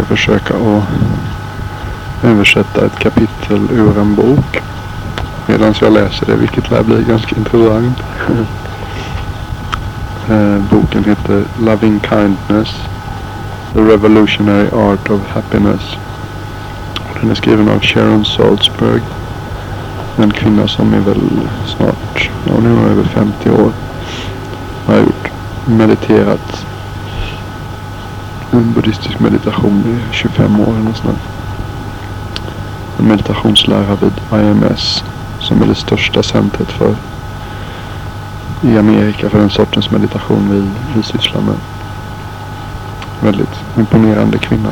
ska försöka att översätta ett kapitel ur en bok. Medan jag läser det, vilket lär bli ganska intressant. Eh, boken heter Loving Kindness. The Revolutionary Art of Happiness. Den är skriven av Sharon Salzberg. En kvinna som är väl snart, ja, nu är hon över 50 år. Har gjort mediterat en buddhistisk meditation i 25 år eller sånt. En meditationslära vid IMS som är det största centret för i Amerika för den sortens meditation vi, vi sysslar med. Väldigt imponerande kvinna.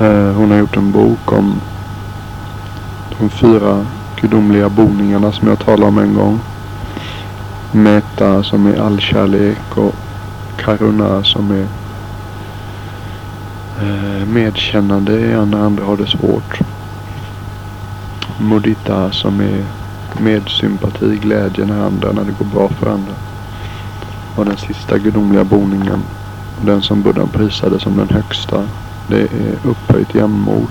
Eh, hon har gjort en bok om de fyra gudomliga boningarna som jag talade om en gång. Meta som är allkärlek och Karuna som är eh, medkännande medkännande när andra har det svårt. Mudita som är medsympati, glädje när andra, när det går bra för andra. Och den sista gudomliga boningen, den som Buddha prisade som den högsta, det är upphöjt jämnmod.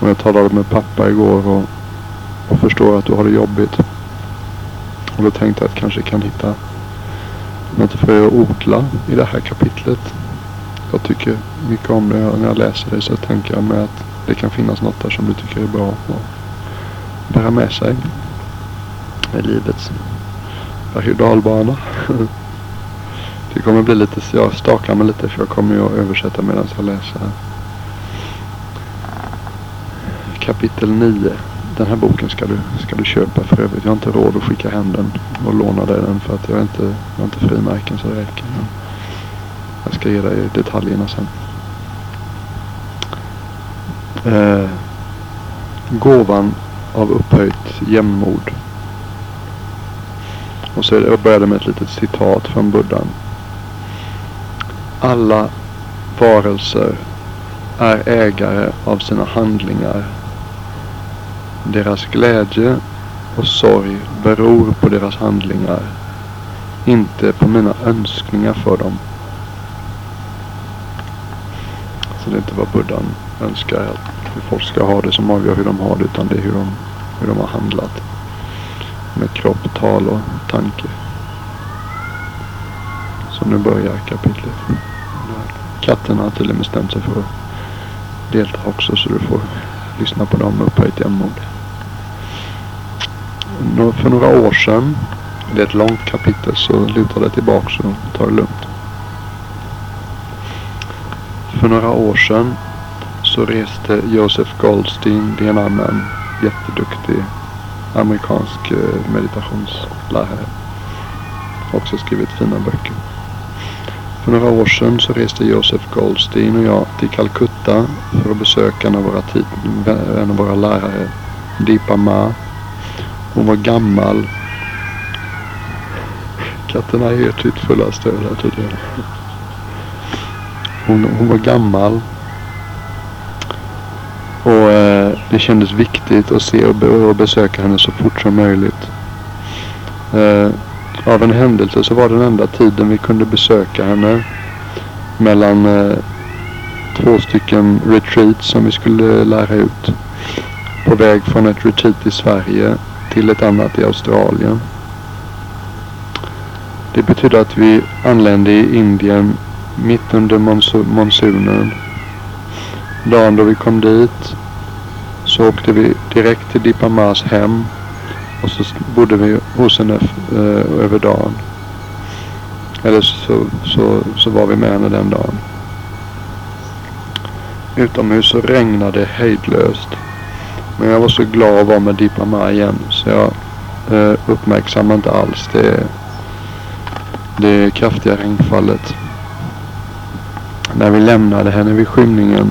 Och jag talade med pappa igår och, och förstår att du har det jobbigt. Och då tänkte jag att jag kanske kan hitta något för att odla i det här kapitlet. Jag tycker mycket om det. När jag läser det så tänker jag mig att det kan finnas något där som du tycker är bra att bära med sig i livets berg och dalbana. Det kommer bli lite, jag stakar mig lite för jag kommer ju att översätta medan jag läser. Kapitel 9. Den här boken ska du, ska du köpa för övrigt. Jag har inte råd att skicka hem den och låna dig den för att jag är inte, jag har inte frimärken så det räcker. Men jag ska ge dig detaljerna sen. Eh, gåvan av upphöjt jämnmod. Och så jag började med ett litet citat från Buddhan. Alla varelser är ägare av sina handlingar. Deras glädje och sorg beror på deras handlingar. Inte på mina önskningar för dem. Så det är inte vad Buddhan önskar att folk ska ha det som avgör hur de har det. Utan det är hur de, hur de har handlat. Med kropp, tal och tanke. Så nu börjar kapitlet. Katten har tydligen bestämt sig för att delta också så du får lyssna på dem upphöjt jämnmod. För några år sedan, det är ett långt kapitel, så lutar det tillbaks och ta det lugnt. För några år sedan så reste Joseph Goldstein, det är en annan jätteduktig amerikansk eh, meditationslärare. Också skrivit fina böcker. För några år sedan så reste Joseph Goldstein och jag till Calcutta för att besöka en av våra, en av våra lärare, Deepa Ma. Hon var gammal. Katterna är typ fulla stöd här tydligen. Hon, hon var gammal. Och eh, det kändes viktigt att se och, be och besöka henne så fort som möjligt. Eh, av en händelse så var den enda tiden vi kunde besöka henne mellan eh, två stycken retreats som vi skulle lära ut. På väg från ett retreat i Sverige till ett annat i Australien. Det betydde att vi anlände i Indien mitt under monsunen. Dagen då vi kom dit så åkte vi direkt till Dipamas hem och så bodde vi hos henne eh, över dagen. Eller så, så, så var vi med henne den dagen. Utomhus så regnade hejdlöst. Men jag var så glad att vara med Deepa igen så jag eh, uppmärksammade inte alls det, det kraftiga regnfallet. När vi lämnade henne vid skymningen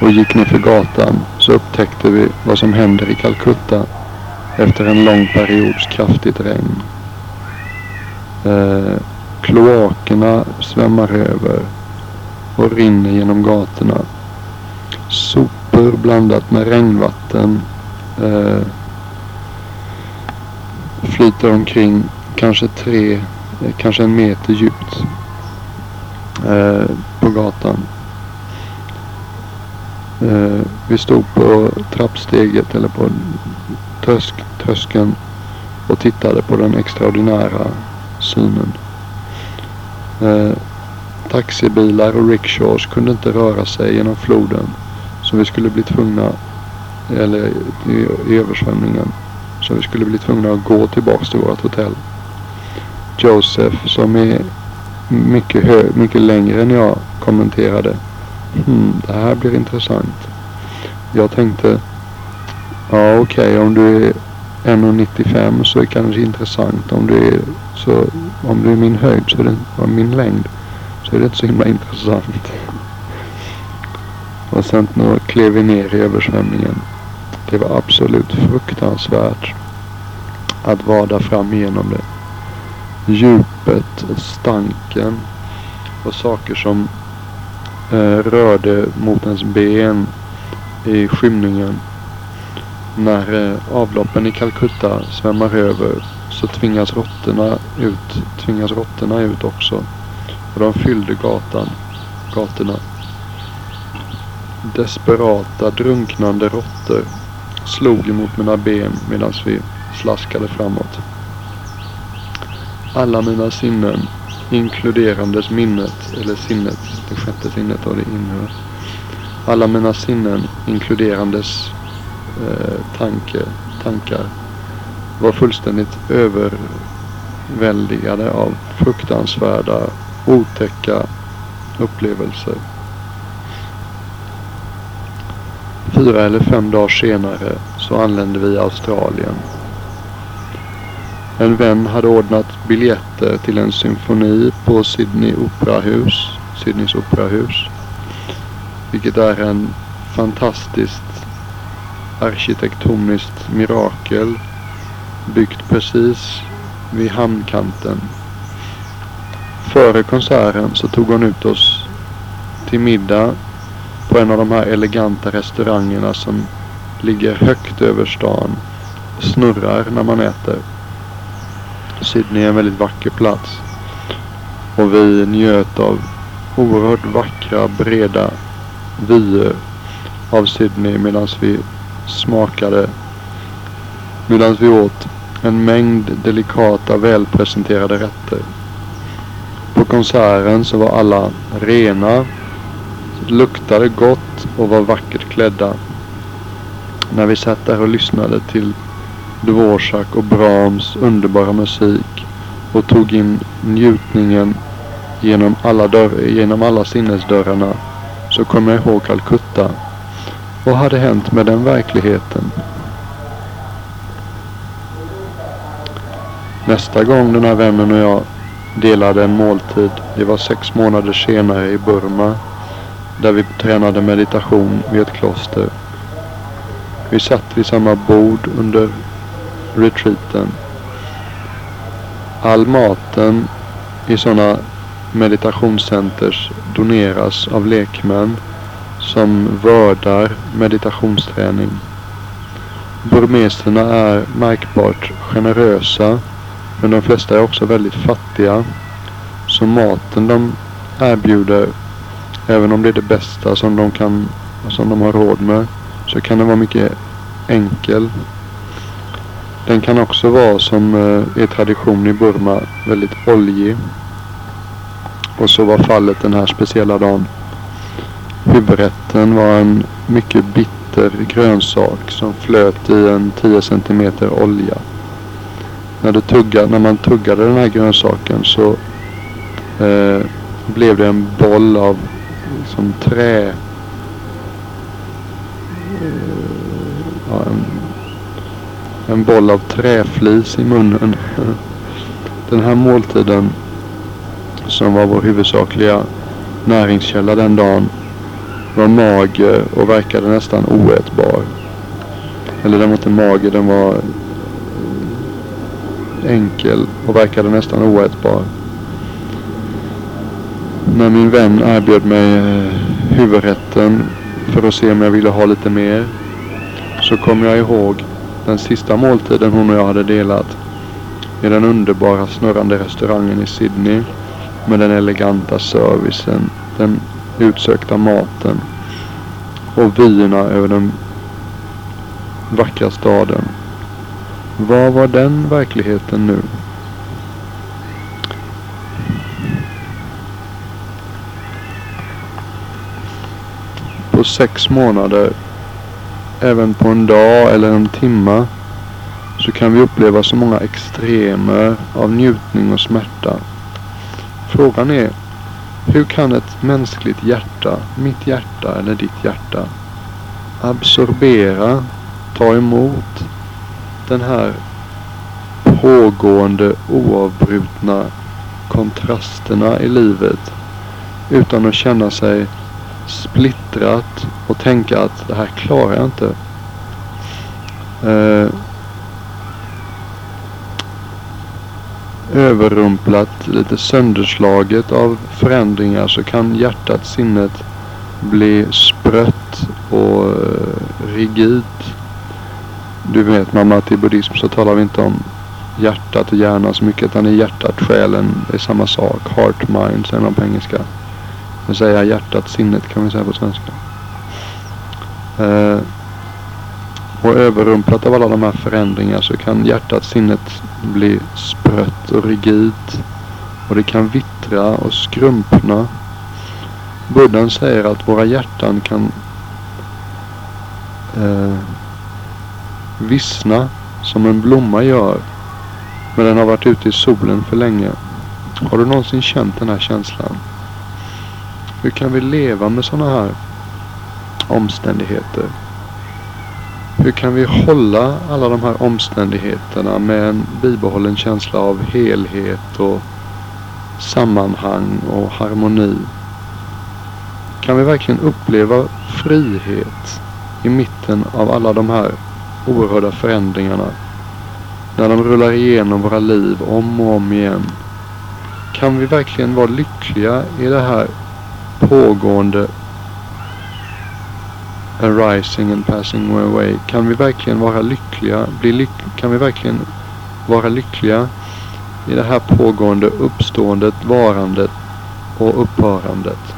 och gick ner för gatan så upptäckte vi vad som händer i Calcutta efter en lång periods kraftigt regn. Eh, kloakerna svämmar över och rinner genom gatorna. Sopor blandat med regnvatten eh, flyter omkring kanske tre, eh, kanske en meter djupt eh, på gatan. Eh, vi stod på trappsteget eller på trösk, tröskeln och tittade på den extraordinära synen. Eh, taxibilar och rickshaws kunde inte röra sig genom floden. Så vi skulle bli tvungna, eller i, i översvämningen, så vi skulle bli tvungna att gå tillbaks till vårt hotell. Joseph som är mycket, hö, mycket längre än jag kommenterade. Hmm, det här blir intressant. Jag tänkte, ja okej okay, om du är 1,95 så är det kanske intressant. Om du är, så, om du är min höjd så är det, min längd så är det inte så himla intressant. Och sen när klev vi ner i översvämningen. Det var absolut fruktansvärt att vada fram igenom det. Djupet, stanken och saker som eh, rörde mot ens ben i skymningen. När eh, avloppen i Calcutta svämmar över så tvingas råttorna ut, tvingas råttorna ut också. Och de fyllde gatan, gatorna. Desperata, drunknande råttor slog emot mina ben medan vi slaskade framåt. Alla mina sinnen, inkluderandes minnet, eller sinnet, det sjätte sinnet av det inre. Alla mina sinnen, inkluderandes eh, tanke, tankar, var fullständigt överväldigade av fruktansvärda, otäcka upplevelser. Fyra eller fem dagar senare så anlände vi i Australien. En vän hade ordnat biljetter till en symfoni på Sydney Operahus, Sydneys Operahus. Vilket är en fantastiskt arkitektoniskt mirakel byggt precis vid hamnkanten. Före konserten så tog hon ut oss till middag på en av de här eleganta restaurangerna som ligger högt över stan och snurrar när man äter. Sydney är en väldigt vacker plats. Och vi njöt av oerhört vackra, breda vyer av Sydney medan vi smakade, medan vi åt en mängd delikata, välpresenterade rätter. På konserten så var alla rena, luktade gott och var vackert klädda. När vi satt där och lyssnade till Dvorak och Brahms underbara musik och tog in njutningen genom alla, dörr, genom alla sinnesdörrarna så kom jag ihåg Calcutta. Vad hade hänt med den verkligheten? Nästa gång den här vännen och jag delade en måltid, det var sex månader senare i Burma, där vi tränade meditation vid ett kloster. Vi satt vid samma bord under retreaten. All maten i sådana meditationscenters doneras av lekmän som vördar meditationsträning. Burmeserna är märkbart generösa men de flesta är också väldigt fattiga. Så maten de erbjuder, även om det är det bästa som de, kan, som de har råd med, så kan den vara mycket enkel. Den kan också vara, som eh, är tradition i Burma, väldigt oljig. Och så var fallet den här speciella dagen. Huvudrätten var en mycket bitter grönsak som flöt i en 10 cm olja. När, tuggade, när man tuggade den här grönsaken så eh, blev det en boll av som trä. Ja, en, en boll av träflis i munnen. Den här måltiden som var vår huvudsakliga näringskälla den dagen var mager och verkade nästan oätbar. Eller den var inte mager, den var enkel och verkade nästan oätbar. När min vän erbjöd mig eh, huvudrätten för att se om jag ville ha lite mer så kom jag ihåg den sista måltiden hon och jag hade delat i den underbara snurrande restaurangen i Sydney med den eleganta servicen, den utsökta maten och vyerna över den vackra staden. Vad var den verkligheten nu? På sex månader, även på en dag eller en timma, så kan vi uppleva så många extremer av njutning och smärta. Frågan är, hur kan ett mänskligt hjärta, mitt hjärta eller ditt hjärta, absorbera, ta emot den här pågående oavbrutna kontrasterna i livet utan att känna sig splittrat och tänka att det här klarar jag inte. Eh, överrumplat, lite sönderslaget av förändringar så kan hjärtat, sinnet bli sprött och eh, rigid. Du vet mamma att i buddhism så talar vi inte om hjärtat och hjärnan så mycket utan i hjärtat, själen är samma sak. Heart, mind säger man på engelska. Men säga hjärtat, sinnet kan vi säga på svenska. Eh, och överrumplat av alla de här förändringarna så kan hjärtat, sinnet bli sprött och rigid. Och det kan vittra och skrumpna. Buddhan säger att våra hjärtan kan eh, vissna som en blomma gör. Men den har varit ute i solen för länge. Har du någonsin känt den här känslan? Hur kan vi leva med sådana här omständigheter? Hur kan vi hålla alla de här omständigheterna med en bibehållen känsla av helhet och sammanhang och harmoni? Kan vi verkligen uppleva frihet i mitten av alla de här oerhörda förändringarna? När de rullar igenom våra liv om och om igen. Kan vi verkligen vara lyckliga i det här pågående arising and passing away. Kan vi verkligen vara lyckliga? Bli lyck kan vi verkligen vara lyckliga i det här pågående uppståendet, varandet och upphörandet?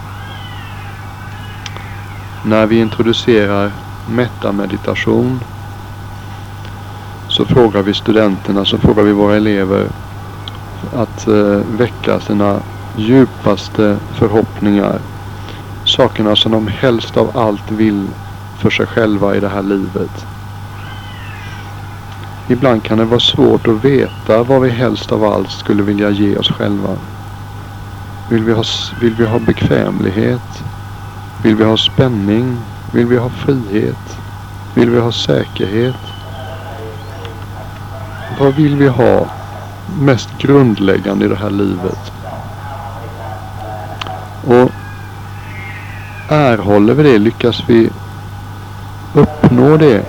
När vi introducerar metameditation så frågar vi studenterna, så frågar vi våra elever att eh, väcka sina djupaste förhoppningar. Sakerna som de helst av allt vill för sig själva i det här livet. Ibland kan det vara svårt att veta vad vi helst av allt skulle vilja ge oss själva. Vill vi ha, vill vi ha bekvämlighet? Vill vi ha spänning? Vill vi ha frihet? Vill vi ha säkerhet? Vad vill vi ha mest grundläggande i det här livet? Och håller vi det, lyckas vi uppnå det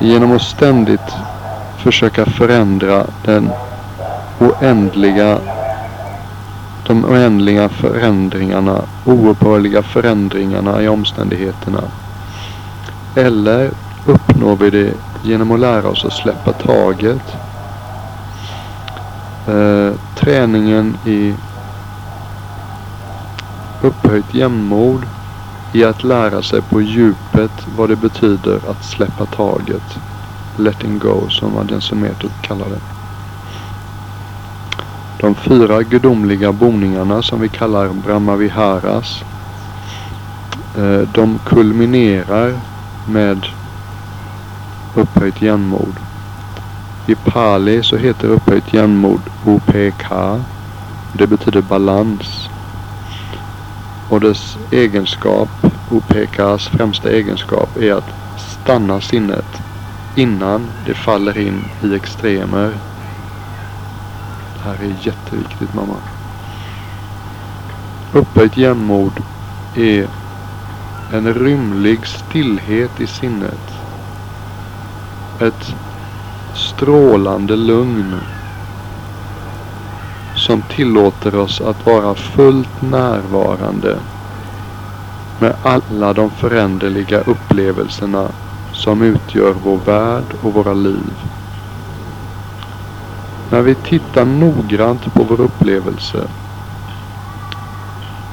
genom att ständigt försöka förändra den oändliga de oändliga förändringarna, oupphörliga förändringarna i omständigheterna. Eller uppnår vi det genom att lära oss att släppa taget. Eh, träningen i upphöjt jämnmod i att lära sig på djupet vad det betyder att släppa taget. Letting go som Adjan Sumeto kallar det. De fyra gudomliga boningarna som vi kallar Brahmaviharas. Eh, de kulminerar med upphöjt jämnmod. I pali så heter upphöjt jämnmod OPK. Det betyder balans. Och dess egenskap, OPKs främsta egenskap är att stanna sinnet innan det faller in i extremer. Det här är jätteviktigt mamma. Upphöjt jämnmod är en rymlig stillhet i sinnet. Ett strålande lugn som tillåter oss att vara fullt närvarande med alla de föränderliga upplevelserna som utgör vår värld och våra liv. När vi tittar noggrant på vår upplevelse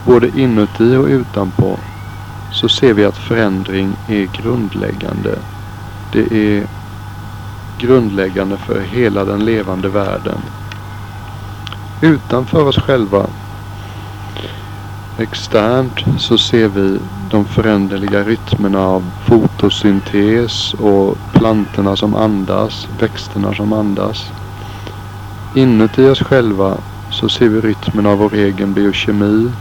både inuti och utanpå, så ser vi att förändring är grundläggande. Det är grundläggande för hela den levande världen. Utanför oss själva, externt, så ser vi de föränderliga rytmerna av fotosyntes och plantorna som andas, växterna som andas. Inuti oss själva så ser vi rytmen av vår egen biokemi.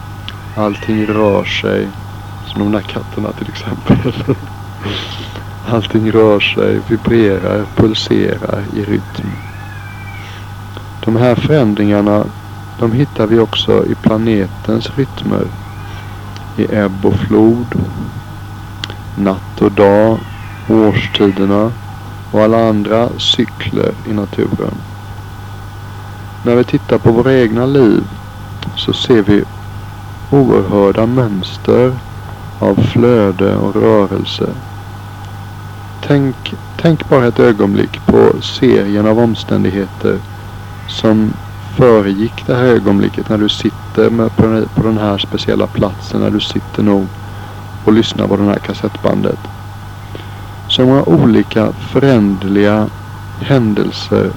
Allting rör sig. Som de där katterna till exempel. Allting rör sig, vibrerar, pulserar i rytm. De här förändringarna de hittar vi också i planetens rytmer. I ebb och flod, natt och dag, årstiderna och alla andra cykler i naturen. När vi tittar på våra egna liv så ser vi oerhörda mönster av flöde och rörelse. Tänk, tänk bara ett ögonblick på serien av omständigheter som föregick det här ögonblicket när du sitter med på, på den här speciella platsen, när du sitter nog och lyssnar på det här kassettbandet. Så många olika föränderliga händelser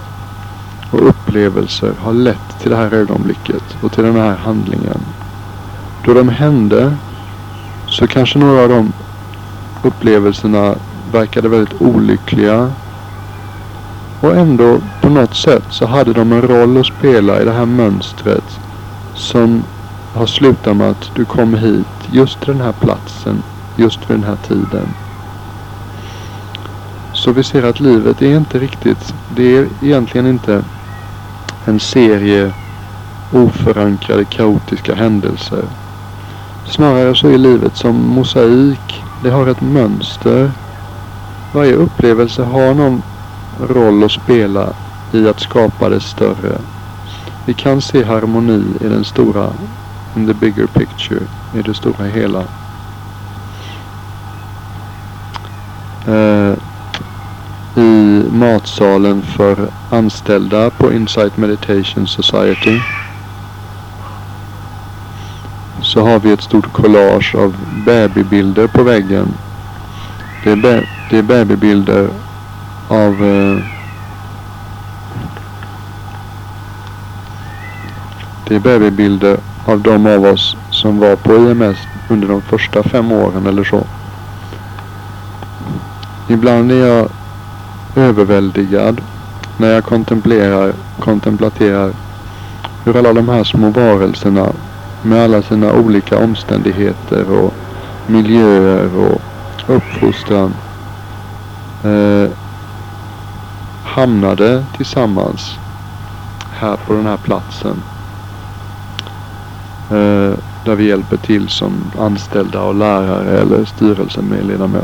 och upplevelser har lett till det här ögonblicket och till den här handlingen. Då de hände så kanske några av de upplevelserna verkade väldigt olyckliga. Och ändå på något sätt så hade de en roll att spela i det här mönstret som har slutat med att du kom hit just till den här platsen, just vid den här tiden. Så vi ser att livet är inte riktigt, det är egentligen inte en serie oförankrade kaotiska händelser. Snarare så är livet som mosaik. Det har ett mönster. Varje upplevelse har någon roll att spela i att skapa det större. Vi kan se harmoni i den stora, in the bigger picture, i det stora hela. Uh, i matsalen för anställda på Insight Meditation Society. Så har vi ett stort collage av babybilder på väggen. Det är, be det är babybilder av eh, Det är babybilder av de av oss som var på IMS under de första fem åren eller så. Ibland är jag överväldigad när jag kontemplerar, kontemplaterar hur alla de här små varelserna med alla sina olika omständigheter och miljöer och uppfostran eh, hamnade tillsammans här på den här platsen. Eh, där vi hjälper till som anställda och lärare eller styrelsemedlemmar.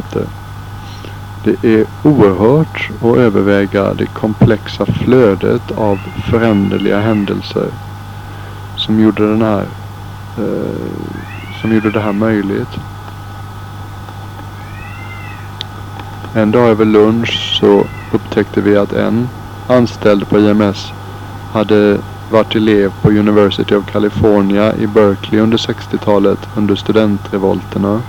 Det är oerhört att överväga det komplexa flödet av föränderliga händelser som gjorde den här eh, som gjorde det här möjligt. En dag över lunch så upptäckte vi att en anställd på IMS hade varit elev på University of California i Berkeley under 60-talet under studentrevolterna.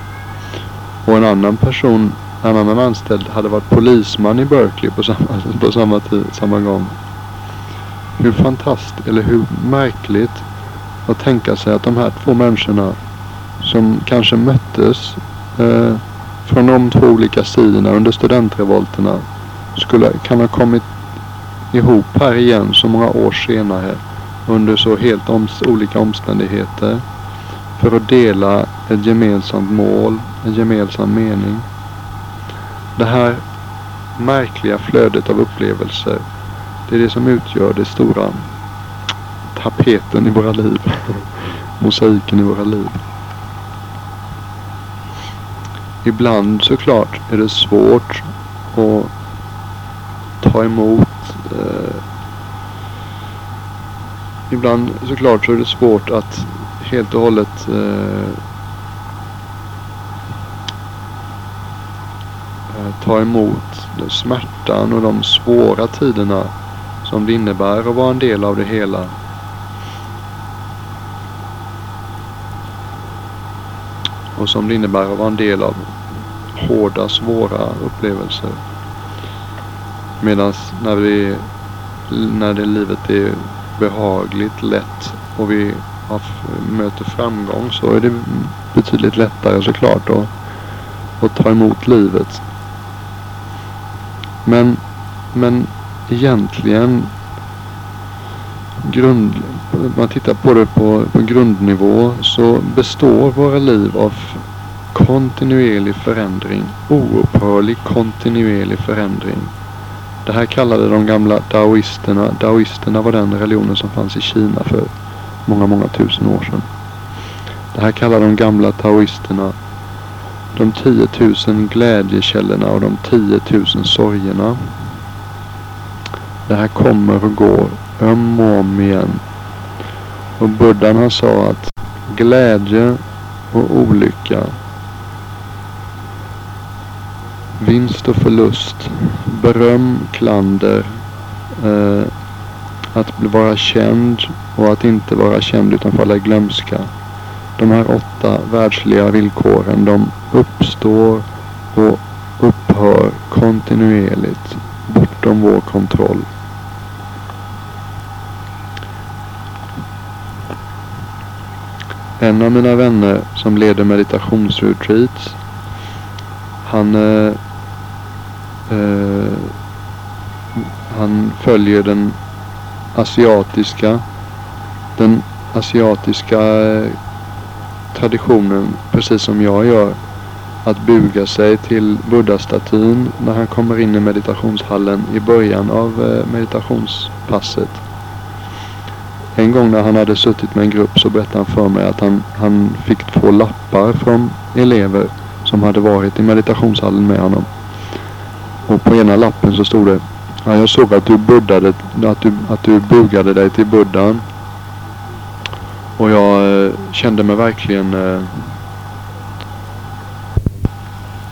Och en annan person en annan anställd hade varit polisman i Berkeley på samma, på samma, tid, samma gång. Hur fantastiskt, eller hur märkligt att tänka sig att de här två människorna som kanske möttes eh, från de två olika sidorna under studentrevolterna skulle kan ha kommit ihop här igen så många år senare under så helt oms olika omständigheter för att dela ett gemensamt mål, en gemensam mening. Det här märkliga flödet av upplevelser. Det är det som utgör det stora tapeten i våra liv. Mosaiken i våra liv. Ibland såklart är det svårt att ta emot. Eh, ibland såklart så är det svårt att helt och hållet eh, eh ta emot smärtan och de svåra tiderna som det innebär att vara en del av det hela. och som det innebär att vara en del av hårda, svåra upplevelser. Medan när, vi, när det livet är behagligt, lätt och vi har, möter framgång så är det betydligt lättare såklart att, att ta emot livet. Men, men egentligen grund, om man tittar på det på, på grundnivå så består våra liv av kontinuerlig förändring. Oupphörlig kontinuerlig förändring. Det här kallade de gamla daoisterna. Daoisterna var den religionen som fanns i Kina för många, många tusen år sedan. Det här kallar de gamla taoisterna de 10 000 glädjekällorna och de 10 000 sorgerna. Det här kommer och går om och om igen. Och buddhan han sa att glädje och olycka, vinst och förlust, beröm, klander, eh, att vara känd och att inte vara känd utan falla i glömska. De här åtta världsliga villkoren de uppstår och upphör kontinuerligt bortom vår kontroll. En av mina vänner som leder meditationsretreats. Han, eh, eh, han följer den asiatiska, den asiatiska eh, traditionen precis som jag gör. Att buga sig till buddha-statyn när han kommer in i meditationshallen i början av eh, meditationspasset. En gång när han hade suttit med en grupp så berättade han för mig att han, han fick två lappar från elever som hade varit i meditationshallen med honom. Och på ena lappen så stod det ja, Jag såg att du, buddade, att, du, att du bugade dig till buddhan. Och jag eh, kände mig verkligen eh,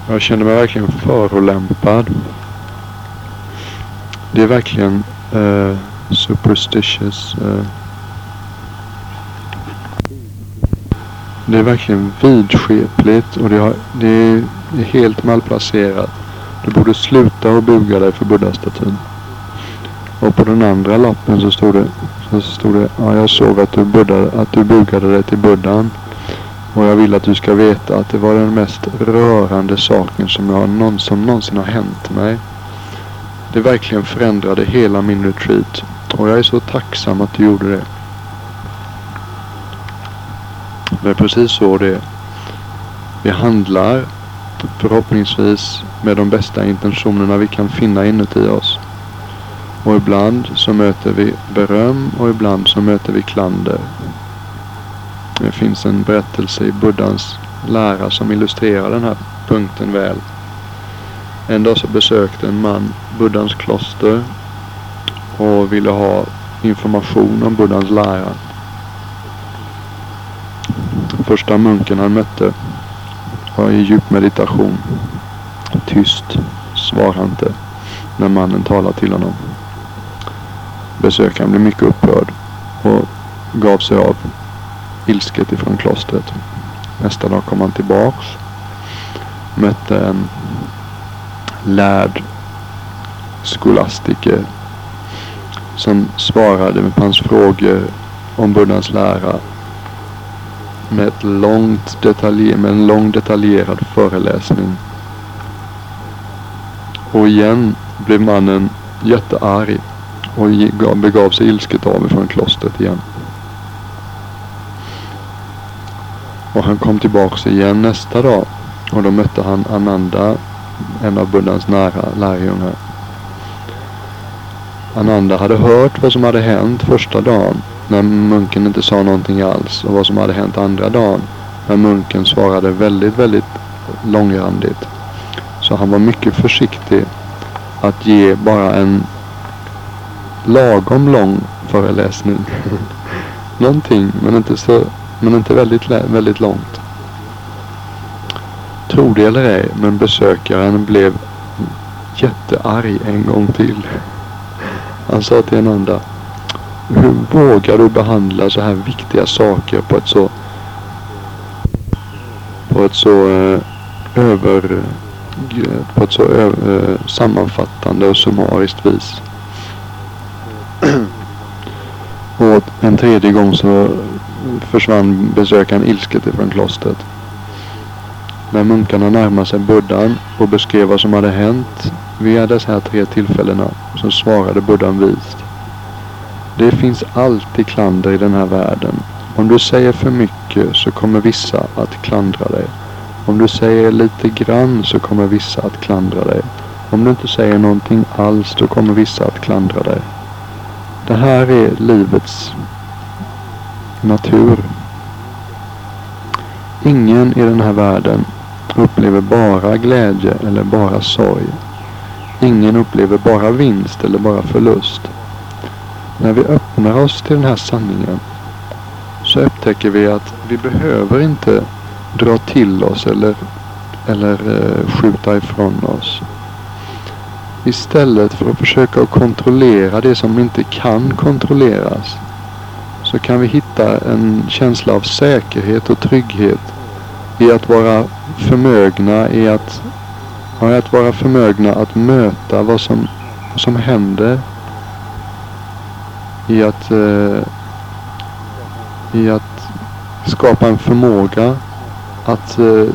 Jag kände mig verkligen förolämpad. Det är verkligen eh, superstitious. Eh, Det är verkligen vidskepligt och det, har, det är helt malplacerat. Du borde sluta och buga dig för buddha-statyn. Och på den andra lappen så stod det, så stod det ja, jag såg att du, buddha, att du bugade dig till buddhan. Och jag vill att du ska veta att det var den mest rörande saken som, jag någon, som någonsin har hänt mig. Det verkligen förändrade hela min retreat. Och jag är så tacksam att du gjorde det. Det är precis så det är. Vi handlar förhoppningsvis med de bästa intentionerna vi kan finna inuti oss. Och ibland så möter vi beröm och ibland så möter vi klander. Det finns en berättelse i Buddhas lära som illustrerar den här punkten väl. En dag så besökte en man Buddhas kloster och ville ha information om Buddhas lära. Första munken han mötte var i djup meditation. Tyst, svarade han inte när mannen talade till honom. Besökaren blev mycket upprörd och gav sig av ilsket ifrån klostret. Nästa dag kom han tillbaks. Mötte en lärd skolastiker som svarade på hans frågor om Buddhas lära med, ett långt detalj, med en lång detaljerad föreläsning. Och igen blev mannen jättearg och begav sig ilsket av ifrån klostret igen. Och han kom tillbaks igen nästa dag och då mötte han Ananda, en av Buddhas nära lärjungar. Ananda hade hört vad som hade hänt första dagen när munken inte sa någonting alls och vad som hade hänt andra dagen när munken svarade väldigt, väldigt långrandigt. Så han var mycket försiktig att ge bara en lagom lång föreläsning. Någonting, men inte, så, men inte väldigt, väldigt långt. Tro det eller ej, men besökaren blev jättearg en gång till. Han sa till en andra hur vågar du behandla så här viktiga saker på ett så på ett så eh, över på ett så ö, sammanfattande och summariskt vis. och en tredje gång så försvann besökaren ilsket ifrån klostret. När munkarna närmade sig buddhan och beskrev vad som hade hänt vid dessa här tre tillfällena så svarade buddhan vist. Det finns alltid klander i den här världen. Om du säger för mycket så kommer vissa att klandra dig. Om du säger lite grann så kommer vissa att klandra dig. Om du inte säger någonting alls då kommer vissa att klandra dig. Det här är livets natur. Ingen i den här världen upplever bara glädje eller bara sorg. Ingen upplever bara vinst eller bara förlust. När vi öppnar oss till den här sanningen så upptäcker vi att vi behöver inte dra till oss eller, eller eh, skjuta ifrån oss. Istället för att försöka kontrollera det som inte kan kontrolleras så kan vi hitta en känsla av säkerhet och trygghet i att vara förmögna i att, ja, att vara förmögna att möta vad som, vad som händer. I att, eh, i att skapa en förmåga att eh,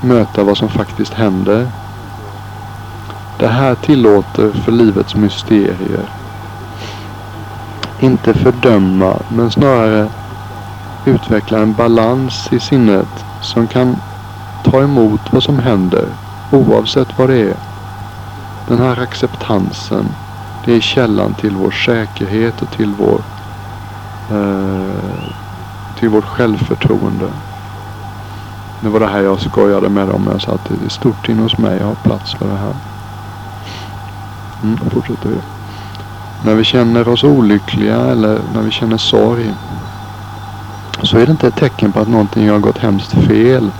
möta vad som faktiskt händer. Det här tillåter för livets mysterier. Inte fördöma men snarare utveckla en balans i sinnet som kan ta emot vad som händer oavsett vad det är. Den här acceptansen det är källan till vår säkerhet och till vår eh, till vårt självförtroende. Det var det här jag skojade med dem. Jag sa att det är stort in hos mig. Jag har plats för det här. Mm, fortsätter vi. När vi känner oss olyckliga eller när vi känner sorg. Så är det inte ett tecken på att någonting har gått hemskt fel.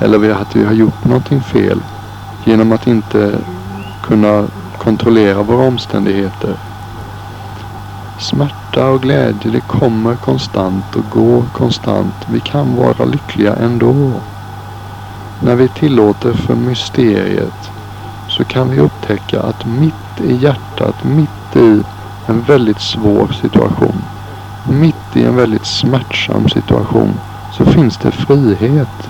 Eller att vi har gjort någonting fel. Genom att inte kunna kontrollera våra omständigheter. Smärta och glädje det kommer konstant och går konstant. Vi kan vara lyckliga ändå. När vi tillåter för mysteriet så kan vi upptäcka att mitt i hjärtat, mitt i en väldigt svår situation, mitt i en väldigt smärtsam situation så finns det frihet.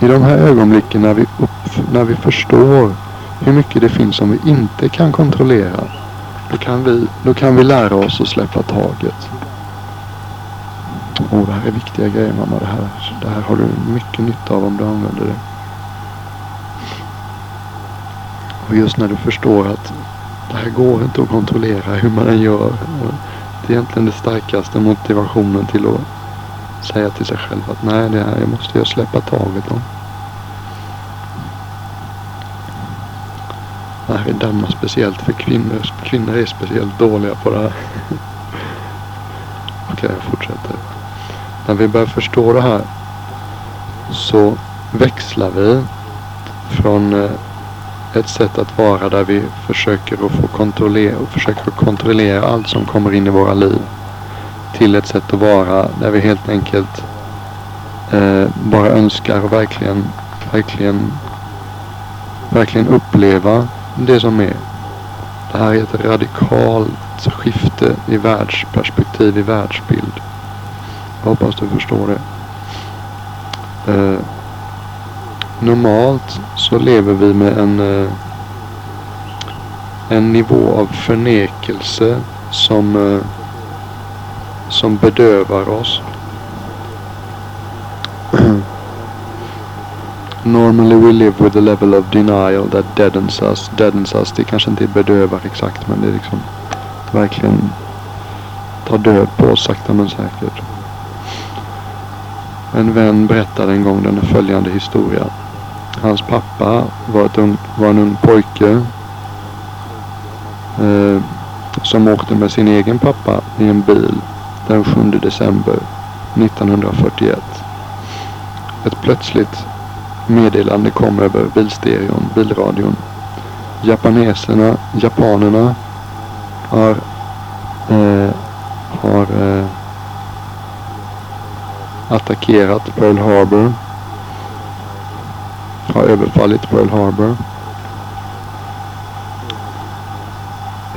I de här ögonblicken när vi, upp, när vi förstår hur mycket det finns som vi inte kan kontrollera, då kan vi, då kan vi lära oss att släppa taget. Åh, det här är viktiga grejer mamma. Det här, det här har du mycket nytta av om du använder det. Och just när du förstår att det här går inte att kontrollera hur man än gör. Det är egentligen den starkaste motivationen till att säga till sig själv att nej, det här måste jag släppa taget om. Här är damma speciellt för kvinnor. Kvinnor är speciellt dåliga på det här. Okej, jag fortsätter. När vi börjar förstå det här så växlar vi från eh, ett sätt att vara där vi försöker att få kontrollera och försöker kontrollera allt som kommer in i våra liv till ett sätt att vara där vi helt enkelt eh, bara önskar och verkligen, verkligen, verkligen uppleva det som är. Det här är ett radikalt skifte i världsperspektiv, i världsbild. Jag hoppas du förstår det. Eh, normalt så lever vi med en, eh, en nivå av förnekelse som, eh, som bedövar oss. Normally we live with a level of denial that deadens us. Deadens us, det kanske inte bedövar exakt men det är liksom verkligen tar död på oss sakta men säkert. En vän berättade en gång den följande historia. Hans pappa var, ett ung, var en ung pojke eh, som åkte med sin egen pappa i en bil den 7 december 1941. Ett plötsligt meddelande kom över bilstereon, bilradion. Japaneserna, japanerna har, eh, har eh, attackerat Pearl Harbor. Har överfallit Pearl Harbor.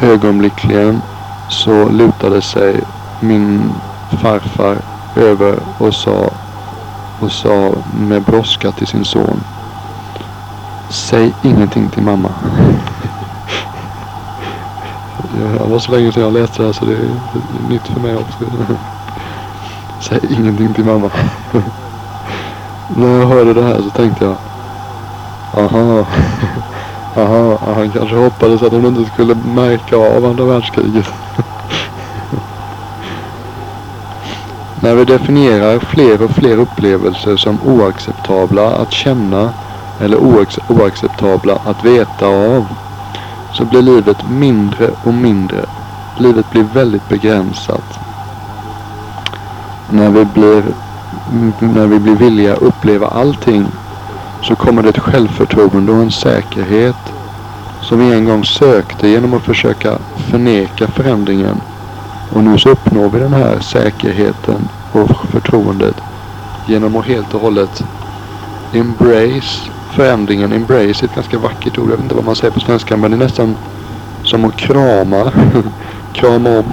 Ögonblickligen så lutade sig min farfar över och sa, och sa med brådska till sin son. Säg ingenting till mamma. Det var så länge sedan jag läste det här så det är nytt för mig också. Säg ingenting till mamma. När jag hörde det här så tänkte jag. Aha. Aha, han kanske hoppades att hon inte skulle märka av andra världskriget. När vi definierar fler och fler upplevelser som oacceptabla att känna eller oacceptabla att veta av så blir livet mindre och mindre. Livet blir väldigt begränsat. När vi blir, när vi blir villiga att uppleva allting så kommer det ett självförtroende och en säkerhet som vi en gång sökte genom att försöka förneka förändringen. Och nu så uppnår vi den här säkerheten och förtroendet genom att helt och hållet embrace förändringen. Embrace är ett ganska vackert ord. Jag vet inte vad man säger på svenska men det är nästan som att krama. krama om